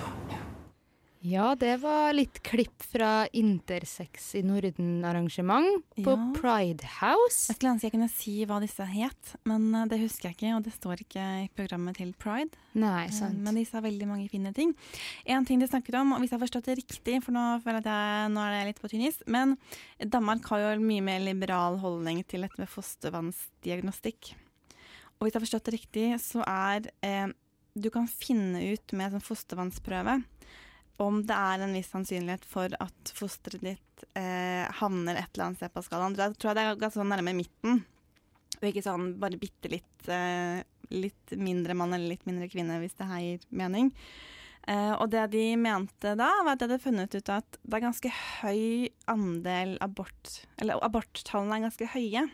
Speaker 1: Ja, det var litt klipp fra Intersex i Norden-arrangement på
Speaker 2: Ja.
Speaker 1: Pride House.
Speaker 2: Jeg skulle ønske jeg kunne si hva disse het, men eh, det husker jeg ikke, og det står ikke i programmet til Pride.
Speaker 1: Nei,
Speaker 2: Eh,
Speaker 1: sant.
Speaker 2: Men de sa veldig mange fine ting. En ting de snakket om, og hvis jeg har forstått det riktig, for nå føler jeg at jeg, nå er det litt på tynn is, men Danmark har jo en mye mer liberal holdning til dette med fostervannsdiagnostikk. Og hvis jeg har forstått det riktig, så er eh, Du kan finne ut med en sånn fostervannsprøve om det er en viss sannsynlighet for at fosteret ditt eh, havner et eller annet sted på skalaen. Da tror jeg det er ganske sånn nærme midten, og ikke sånn bare bitte litt, eh, litt mindre mann eller litt mindre kvinne, hvis det her gir mening. Eh, og det de mente da, var at de hadde funnet ut at det er ganske høy andel abort Eller aborttallene er ganske høye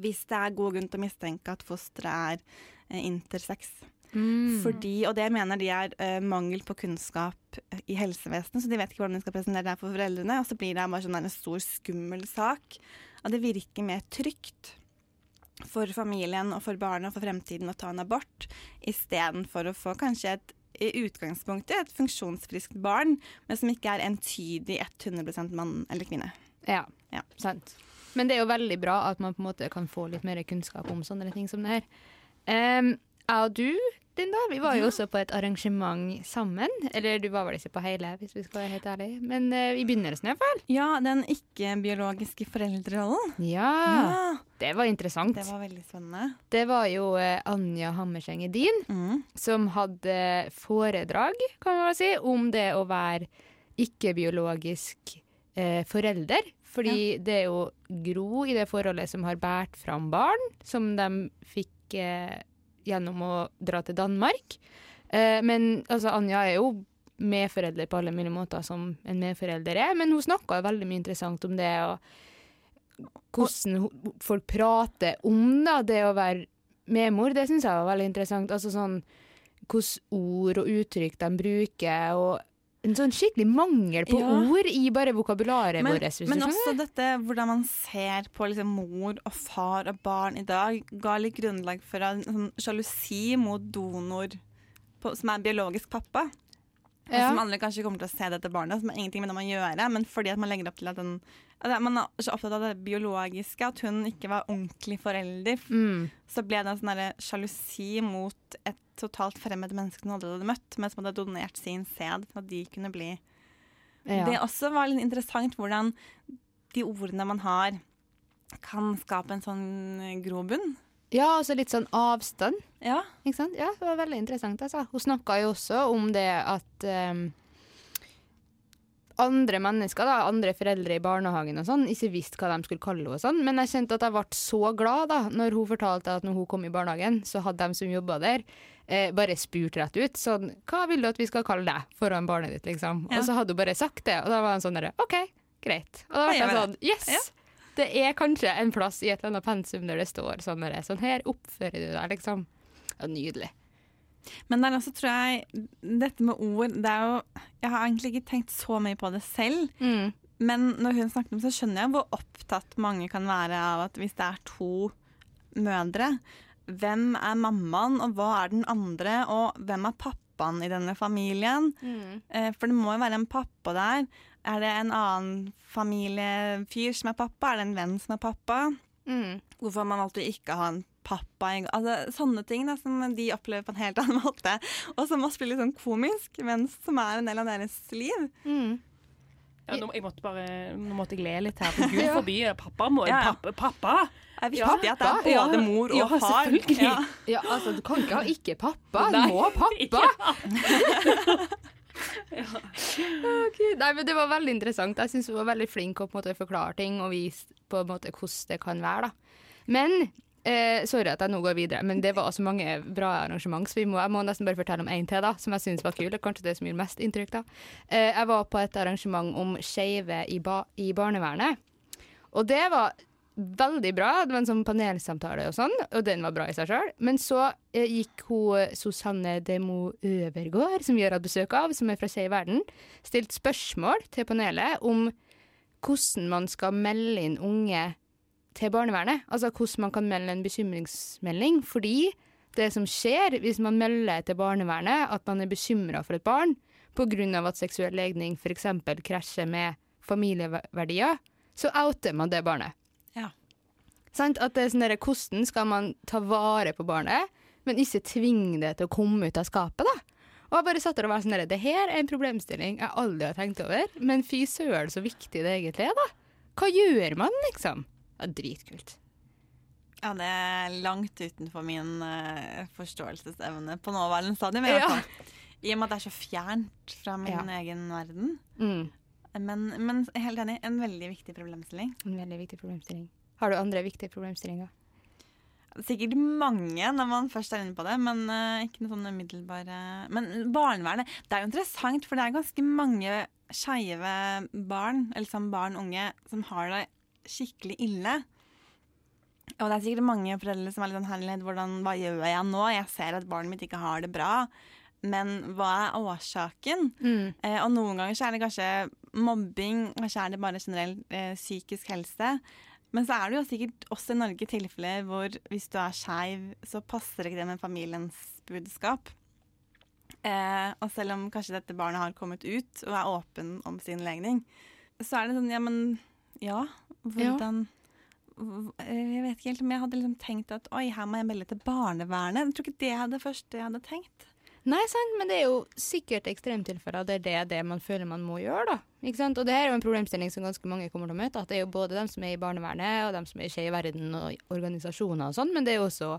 Speaker 2: hvis det er god grunn til å mistenke at fosteret er eh, intersex.
Speaker 1: Mm.
Speaker 2: Fordi, og det mener de er uh, mangel på kunnskap i helsevesenet, så de vet ikke hvordan de skal presentere det her for foreldrene. Og så blir det bare sånn en stor, skummel sak. Og det virker mer trygt for familien og for barnet og for fremtiden å ta en abort, istedenfor å få kanskje et i utgangspunktet et funksjonsfriskt barn, men som ikke er entydig 100% mann eller kvinne.
Speaker 1: Ja, sant. Men det er jo veldig bra at man på en måte kan få litt mer kunnskap om sånne ting som det her. Um, jeg og du, Linda, vi var jo også på et arrangement sammen. Eller du var vel ikke på hele, hvis vi skal være helt ærlige. Men uh, i begynnelsen iallfall.
Speaker 2: Ja, den ikke-biologiske foreldrerollen.
Speaker 1: Ja,
Speaker 2: Ja.
Speaker 1: Det var interessant.
Speaker 2: Det var veldig spennende.
Speaker 1: Det var jo uh, Anja Hammerseng Edin som hadde foredrag, kan man vel si, om det å være ikke-biologisk uh, forelder. Fordi det er jo Gro i det forholdet som har båret fram barn, som de fikk gjennom å dra til Danmark. Eh, men altså, Anja er jo medforelder på alle mine måter som en medforelder er, men hun snakka veldig mye interessant om det. og hvordan folk prater om da, det å være medmor, det syns jeg var veldig interessant. Altså sånn hvordan ord og uttrykk de bruker, og en sånn skikkelig mangel på
Speaker 2: Ja.
Speaker 1: ord i bare vokabularet
Speaker 2: Men,
Speaker 1: vårt.
Speaker 2: men også dette hvordan man ser på liksom mor og far og barn i dag, ga litt grunnlag for en sånn sjalusi mot donor på, som er biologisk pappa.
Speaker 1: Ja.
Speaker 2: som andre kanskje kommer til å se dette barnet, som har ingenting med det å gjøre. Men fordi at man legger opp til at den at Man er så opptatt av det biologiske, at hun ikke var ordentlig forelder.
Speaker 1: Mm.
Speaker 2: Så ble det en sånn sjalusi mot et totalt fremmed menneske hun aldri hadde møtt, men som hadde donert sin sæd, for at de kunne bli
Speaker 1: Ja.
Speaker 2: Det også var litt interessant hvordan de ordene man har, kan skape en sånn grobunn.
Speaker 1: Ja, altså litt sånn avstand.
Speaker 2: Ja.
Speaker 1: Ikke sant? Ja, det var veldig interessant. Altså. Hun snakka jo også om det at um, andre mennesker, da, andre foreldre i barnehagen og sånn, ikke visste hva de skulle kalle henne og sånn. Men jeg kjente at jeg ble så glad da når hun fortalte at når hun kom i barnehagen, så hadde de som jobba der, eh, bare spurt rett ut sånn Hva vil du at vi skal kalle deg foran barnet ditt, liksom?
Speaker 2: Ja.
Speaker 1: Og så hadde hun bare sagt det, og da var han sånn derre OK, greit. Og da ble jeg sånn
Speaker 2: Yes!
Speaker 1: Yes! Det er kanskje en plass i et eller annet pensum der det står sånn, derre, sånn her oppfører du deg, liksom. Ja, nydelig.
Speaker 2: Men der også tror jeg dette med ord det er jo, Jeg har egentlig ikke tenkt så mye på det selv. Men når hun snakket om det, så skjønner jeg hvor opptatt mange kan være av at hvis det er to mødre, hvem er mammaen, og hva er den andre, og hvem er pappaen i denne familien? Mm. For det må jo være en pappa der. Er det en annen familiefyr som er pappa? Er det en venn som er pappa? Hvorfor har man alltid ikke ha en pappa? Altså, sånne ting da, som de opplever på en helt annen måte, og som også blir litt sånn komisk, men som er en del av deres liv.
Speaker 3: Ja, nå, jeg måtte bare Nå måtte jeg le litt her. For Gud
Speaker 2: Ja.
Speaker 3: forby. Pappa må
Speaker 2: Ja, ja.
Speaker 3: Pappa! pappa.
Speaker 2: Jeg vil pappa, at det er både mor og
Speaker 3: ja,
Speaker 2: far.
Speaker 3: selvfølgelig.
Speaker 2: Ja.
Speaker 1: Ja, altså, du kan ikke ha ikke pappa. Du må ha pappa. Å, okay. Nei, men Det var veldig interessant. Jeg syns hun var veldig flink til å forklare ting og vise på en måte hvordan det kan være. da. Men eh, Sorry at jeg nå går videre, men det var også mange bra arrangement. Så må, jeg må nesten bare fortelle om én til, da, som jeg syns var kul. Kanskje det som gjorde mest inntrykk. da. Eh, jeg var på et arrangement om skeive i, ba i barnevernet. Og det var veldig bra. Det var en sånn panelsamtale og sånn, og den var bra i seg sjøl. Men så eh, gikk hun Susanne Demo Øvergård, som vi har hatt besøk av, som er fra Skeiv Verden, stilt spørsmål til panelet om hvordan man skal melde inn unge til barnevernet. Altså hvordan man kan melde en bekymringsmelding. Fordi det som skjer hvis man melder til barnevernet at man er bekymra for et barn pga. at seksuell legning f.eks. krasjer med familieverdier, så outer man det barnet. Sant? At det er sånn der, Hvordan skal man ta vare på barnet, men ikke tvinge det til å komme ut av skapet? da? Og jeg bare satt der og var sånn der, Det her er en problemstilling jeg aldri har tenkt over, men fy søren så viktig det egentlig er, da. Hva gjør man, liksom? Ja, dritkult.
Speaker 2: Ja, det er langt utenfor min uh, forståelsesevne på nåværende stadium.
Speaker 1: Ja.
Speaker 2: I og med at det er så fjernt fra min
Speaker 1: Ja.
Speaker 2: egen verden.
Speaker 1: Mm.
Speaker 2: Men, men er helt enig, en veldig viktig problemstilling.
Speaker 1: En veldig viktig problemstilling. Har du andre viktige problemstillinger?
Speaker 2: Sikkert mange når man først er inne på det, men uh, ikke noe sånn umiddelbare Men barnevernet, det er jo interessant, for det er ganske mange skeive barn, eller sånn barn unge, som har det skikkelig ille. Og det er sikkert mange foreldre som er litt sånn herlighet, hvordan, hva gjør jeg nå? Jeg ser at barnet mitt ikke har det bra. Men hva er årsaken? Eh, og noen ganger så er det kanskje mobbing, kanskje er det bare generell eh, psykisk helse. Men så er det jo sikkert også i Norge tilfeller hvor hvis du er skeiv, så passer ikke det med familiens budskap. Eh, og selv om kanskje dette barnet har kommet ut og er åpen om sin legning, så er det sånn ja, men ja, hvordan v- Jeg vet ikke helt om jeg hadde liksom tenkt at oi, her må jeg melde til barnevernet. Jeg tror ikke det er det første jeg hadde tenkt.
Speaker 1: Nei, sant, men det er jo sikkert ekstremtilfeller der det er det man føler man må gjøre. da. Ikke sant? Og det her er jo en problemstilling som ganske mange kommer til å møte. At det er jo både dem som er i barnevernet, og dem som er i Skeiv Verden og organisasjoner og sånn, men det er jo også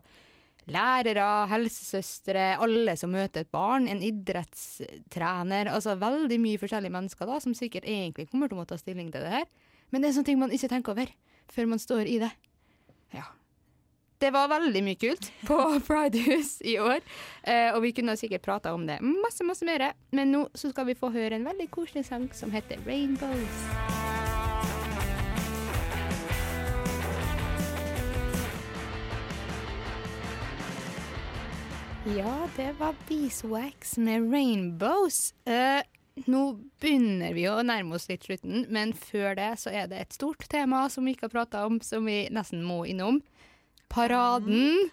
Speaker 1: lærere, helsesøstre, alle som møter et barn, en idrettstrener. Altså veldig mye forskjellige mennesker da, som sikkert egentlig kommer til å måtte ta stilling til det her. Men det er sånne ting man ikke tenker over før man står i det. Ja. Det var veldig mye kult på Pridehus i år, eh, og vi kunne sikkert prata om det masse, masse mer. Men nå skal vi få høre en veldig koselig sang som heter 'Rainbows'. Ja, det var Beeswax med 'Rainbows'. Eh, nå begynner vi å nærme oss litt slutten, men før det så er det et stort tema som vi ikke har prata om, som vi nesten må innom. Paraden.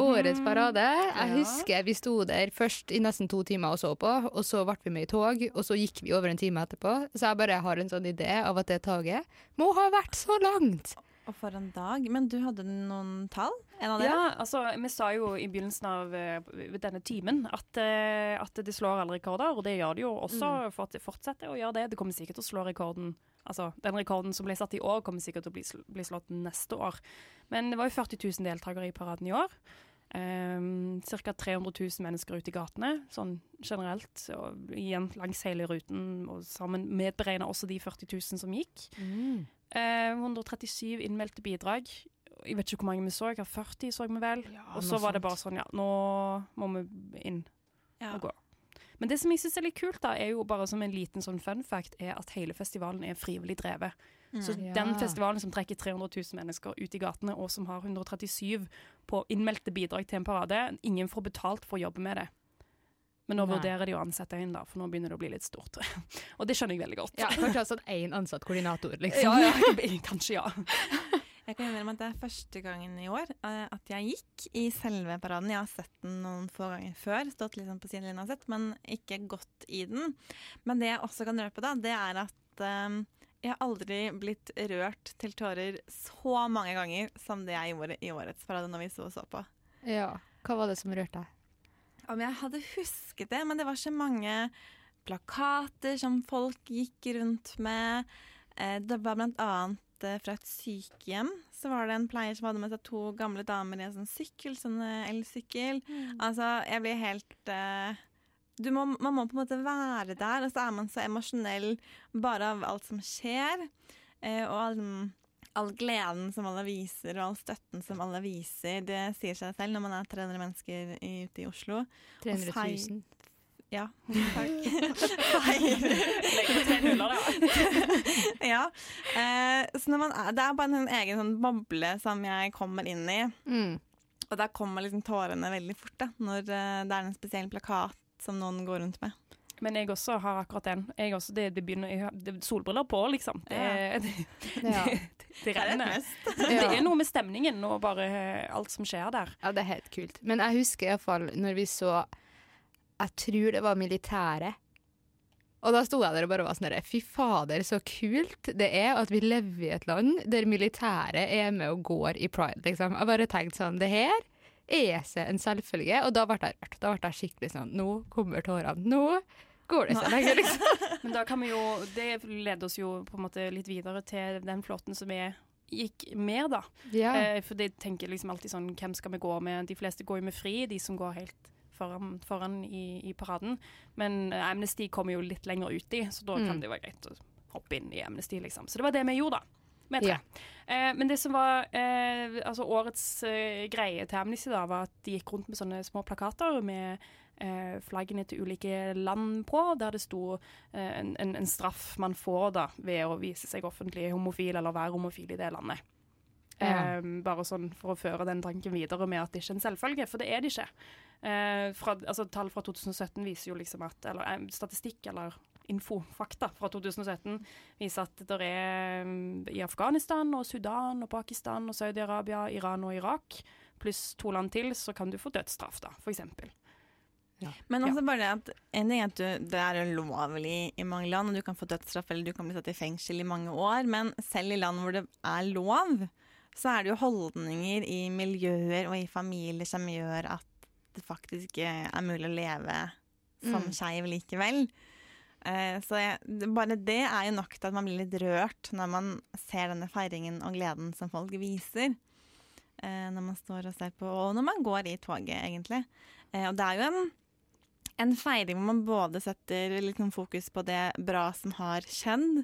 Speaker 1: Årets parade. Jeg
Speaker 3: Ja.
Speaker 1: husker vi sto der først i nesten to timer og så på, og så ble vi med i tog, og så gikk vi over en time etterpå. Så jeg bare har en sånn idé av at det toget må ha vært så langt.
Speaker 2: Og for en dag. Men du hadde noen tall? En av dere?
Speaker 3: Ja, altså, vi sa jo i begynnelsen av uh, denne timen at, uh, at det slår alle rekorder, og det gjør det jo også.
Speaker 2: Mm.
Speaker 3: For at det fortsetter å gjøre det. Det kommer sikkert til å slå rekorden Altså, Den rekorden som ble satt i år, kommer sikkert til å bli, sl- bli slått neste år. Men det var jo 40 000 deltakere i paraden i år. Um, Ca. 300 000 mennesker ute i gatene, sånn generelt. Og igjen langs hele ruten, og sammen medberegna også de 40 000 som gikk. Eh, 137 innmeldte bidrag. Jeg vet ikke hvor mange vi så, jeg har 40 så vi vel. og så
Speaker 2: var
Speaker 3: var det bare sånn, ja, nå må vi inn
Speaker 2: Ja.
Speaker 3: og gå. Men det som jeg syns er litt kult, da, er jo bare som en liten sånn fun fact, er at hele festivalen er frivillig drevet.
Speaker 2: Mm.
Speaker 3: Så
Speaker 2: Ja.
Speaker 3: den festivalen som trekker 300 000 mennesker ut i gatene, og som har 137 på innmeldte bidrag til en parade, ingen får betalt for å jobbe med det. Men nå
Speaker 1: Nei.
Speaker 3: vurderer de å ansette en, da, for nå begynner det å bli litt stort. og det skjønner jeg veldig godt.
Speaker 1: Ja, Kanskje sånn én ansatt koordinator, liksom.
Speaker 3: Ja, ja, kanskje ja.
Speaker 2: Jeg kan innrømme at det er første gangen i år eh, at jeg gikk i selve paraden. Jeg har sett den noen få ganger før, stått liksom på sidelinja og sett, men ikke gått i den. Men det jeg også kan røpe, da, det er at eh, jeg har aldri blitt rørt til tårer så mange ganger som det jeg gjorde i årets parade når vi så og så på.
Speaker 1: Ja. Hva var det som rørte deg?
Speaker 2: Om jeg hadde husket det, men det var så mange plakater som folk gikk rundt med. Eh, Det var blant annet eh, fra et sykehjem. Så var det en pleier som hadde med seg to gamle damer i en sånn sykkel, sånn elsykkel. Mm. Altså, jeg blir helt eh, du må, Man må på en måte være der, og så er man så emosjonell bare av alt som skjer. eh, og all, all gleden som alle viser, og all støtten som alle viser. Det sier seg selv når man er 300 mennesker i, ute i Oslo. Og
Speaker 1: 300 000.
Speaker 2: fei- Ja, takk. Ja. Eh, så når man er, det er bare en egen sånn boble som jeg kommer inn i. Og der kommer liksom tårene veldig fort, da, når eh, det er en spesiell plakat som noen går rundt med.
Speaker 3: Men jeg også har akkurat den. Jeg også, det, det begynner, har det, er solbriller på, liksom. Det,
Speaker 2: Ja.
Speaker 3: det,
Speaker 1: Ja.
Speaker 3: det, det
Speaker 2: Det er et
Speaker 3: renner. Det er noe med stemningen og bare eh, alt som skjer der.
Speaker 1: Ja, det er helt kult. Men jeg husker iallfall når vi så Jeg tror det var militæret. Og da sto jeg der og bare var sånn der, Fy fader, så kult det er at vi lever i et land der militæret er med og går i pride, liksom. Jeg bare tenkte sånn Det her er seg en selvfølge. Og da ble jeg rørt. Da ble jeg skikkelig sånn Nå kommer tårene. Nå går det så lenge, liksom.
Speaker 3: Men da kan vi jo Det leder oss jo på en måte litt videre til den flåten som vi gikk med, da.
Speaker 1: Ja.
Speaker 3: Eh, for det tenker liksom alltid sånn Hvem skal vi gå med? De fleste går jo med fri, de som går helt foran, foran i, i paraden. Men eh, Amnesty kommer jo litt lenger uti, så da
Speaker 1: Mm.
Speaker 3: kan det være greit å hoppe inn i Amnesty, liksom. Så det var det vi gjorde, da. Med tre.
Speaker 1: Ja.
Speaker 3: Eh, men det som var eh, altså årets eh, greie til Amnesty, da, var at de gikk rundt med sånne små plakater med eh, flaggene til ulike land på, der det sto eh, en, en, en straff man får da ved å vise seg offentlig homofil eller være homofil i det landet.
Speaker 1: Ja.
Speaker 3: Eh, bare sånn for å føre den tanken videre med at det ikke er en selvfølge, for det er det ikke. Eh, fra, altså, tall fra 2017 viser jo liksom at Eller statistikk eller info, fakta fra 2017 viser at det er mm, i Afghanistan og Sudan og Pakistan og Saudi-Arabia, Iran og Irak, pluss to land til, så kan du få dødsstraff, da, for eksempel.
Speaker 2: Men også bare det at en ting er at du, det er jo lovlig i mange land, og du kan få dødsstraff eller du kan bli satt i fengsel i mange år, men selv i land hvor det er lov, så er det jo holdninger i miljøer og i familier som gjør at det faktisk eh, er mulig å leve som
Speaker 1: Mm.
Speaker 2: skeiv likevel. Eh, så jeg, bare det er jo nok til at man blir litt rørt når man ser denne feiringen og gleden som folk viser. Eh, når man står og ser på, og når man går i toget, egentlig. Eh, og det er jo en en feiring hvor man både setter litt sånn fokus på det bra som har skjedd,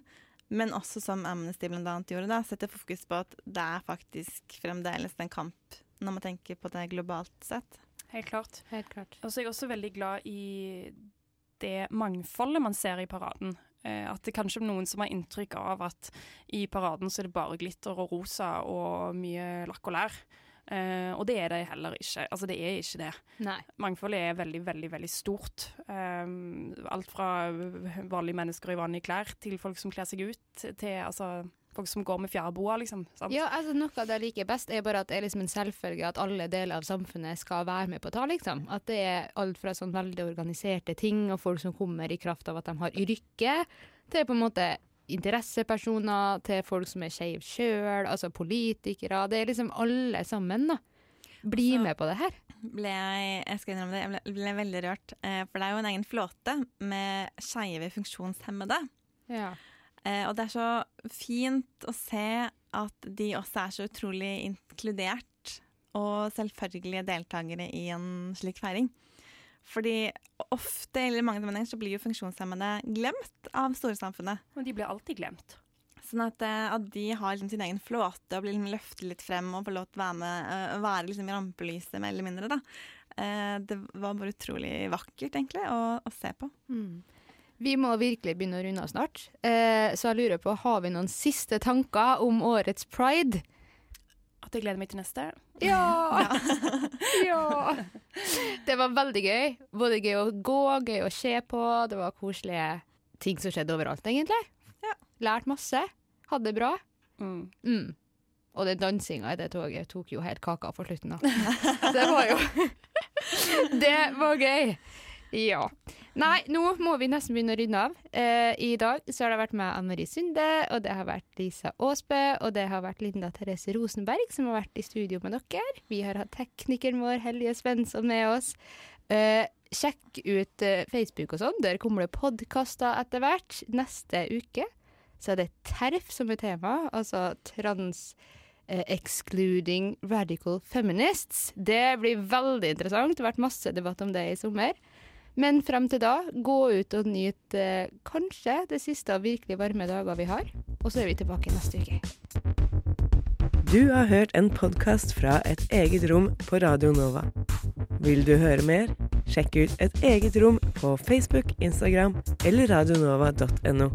Speaker 2: men også som Amnesty annet gjorde, da, setter fokus på at det er faktisk fremdeles en kamp når man tenker på det globalt sett.
Speaker 3: Helt klart.
Speaker 1: Helt klart.
Speaker 3: Og så er jeg også veldig glad i det mangfoldet man ser i paraden. Eh, at det kanskje er noen som har inntrykk av at i paraden så er det bare glitter og rosa og mye lakk og lær. Uh, og det er det heller ikke. Altså det er ikke det.
Speaker 1: Nei.
Speaker 3: Mangfoldet er veldig, veldig veldig stort. Um, alt fra vanlige mennesker i vanlige klær til folk som kler seg ut, til altså folk som går med fjærboer, liksom. Sant?
Speaker 1: Ja, altså Noe av det jeg liker best, er bare at det er liksom en selvfølge at alle deler av samfunnet skal være med på å ta, liksom. At det er alt fra sånn veldig organiserte ting, og folk som kommer i kraft av at de har yrke, til på en måte interessepersoner, til folk som er skeive sjøl, altså politikere. Det er liksom alle sammen, da. Bli med på det her.
Speaker 2: Ble jeg, jeg skal innrømme det, jeg ble, ble veldig rørt. Eh, for det er jo en egen flåte med skeive funksjonshemmede.
Speaker 1: Ja.
Speaker 2: Eh, og det er så fint å se at de også er så utrolig inkludert og selvfølgelige deltakere i en slik feiring. Fordi ofte, eller i mange sammenhenger, så blir jo funksjonshemmede glemt av storsamfunnet.
Speaker 3: Og de blir alltid glemt.
Speaker 2: Sånn at, eh, at de har liksom sin egen flåte og blir liksom løftet litt frem og får lov til å være med, eh, være liksom i rampelyset mer eller mindre. da. Det var bare utrolig vakkert, egentlig, å, å se på.
Speaker 1: Mm. Vi må virkelig begynne å runde av snart. Eh, så jeg lurer på, har vi noen siste tanker om årets pride?
Speaker 3: At jeg gleder meg til neste.
Speaker 1: Ja! ja! Det var veldig gøy. Både gøy å gå, gøy å se på. Det var koselige ting som skjedde overalt, egentlig. Lært masse. Hadde det bra. Mm. Og den dansinga i det toget tok jo helt kaka for slutten, da. det var jo Det var gøy. Ja. Nei, nå må vi nesten begynne å runde av. Eh, I dag så har det vært med Anne Marie Sunde, og det har vært Lisa Aasbø, og det har vært Linda Therese Rosenberg som har vært i studio med dere. Vi har hatt teknikeren vår Hellige Svensson med oss. Eh, sjekk ut eh, Facebook og sånn. Der kommer det podkaster etter hvert. Neste uke så er det TERF som er tema, altså trans eh, excluding radical feminists. Det blir veldig interessant. Det har vært masse debatt om det i sommer. Men frem til da, gå ut og nyt eh, kanskje det siste av virkelig varme dager vi har. Og så er vi tilbake neste uke.
Speaker 14: Du har hørt en podkast fra et eget rom på Radio Nova. Vil du høre mer? Sjekk ut Et eget rom på Facebook, Instagram eller radionova.no.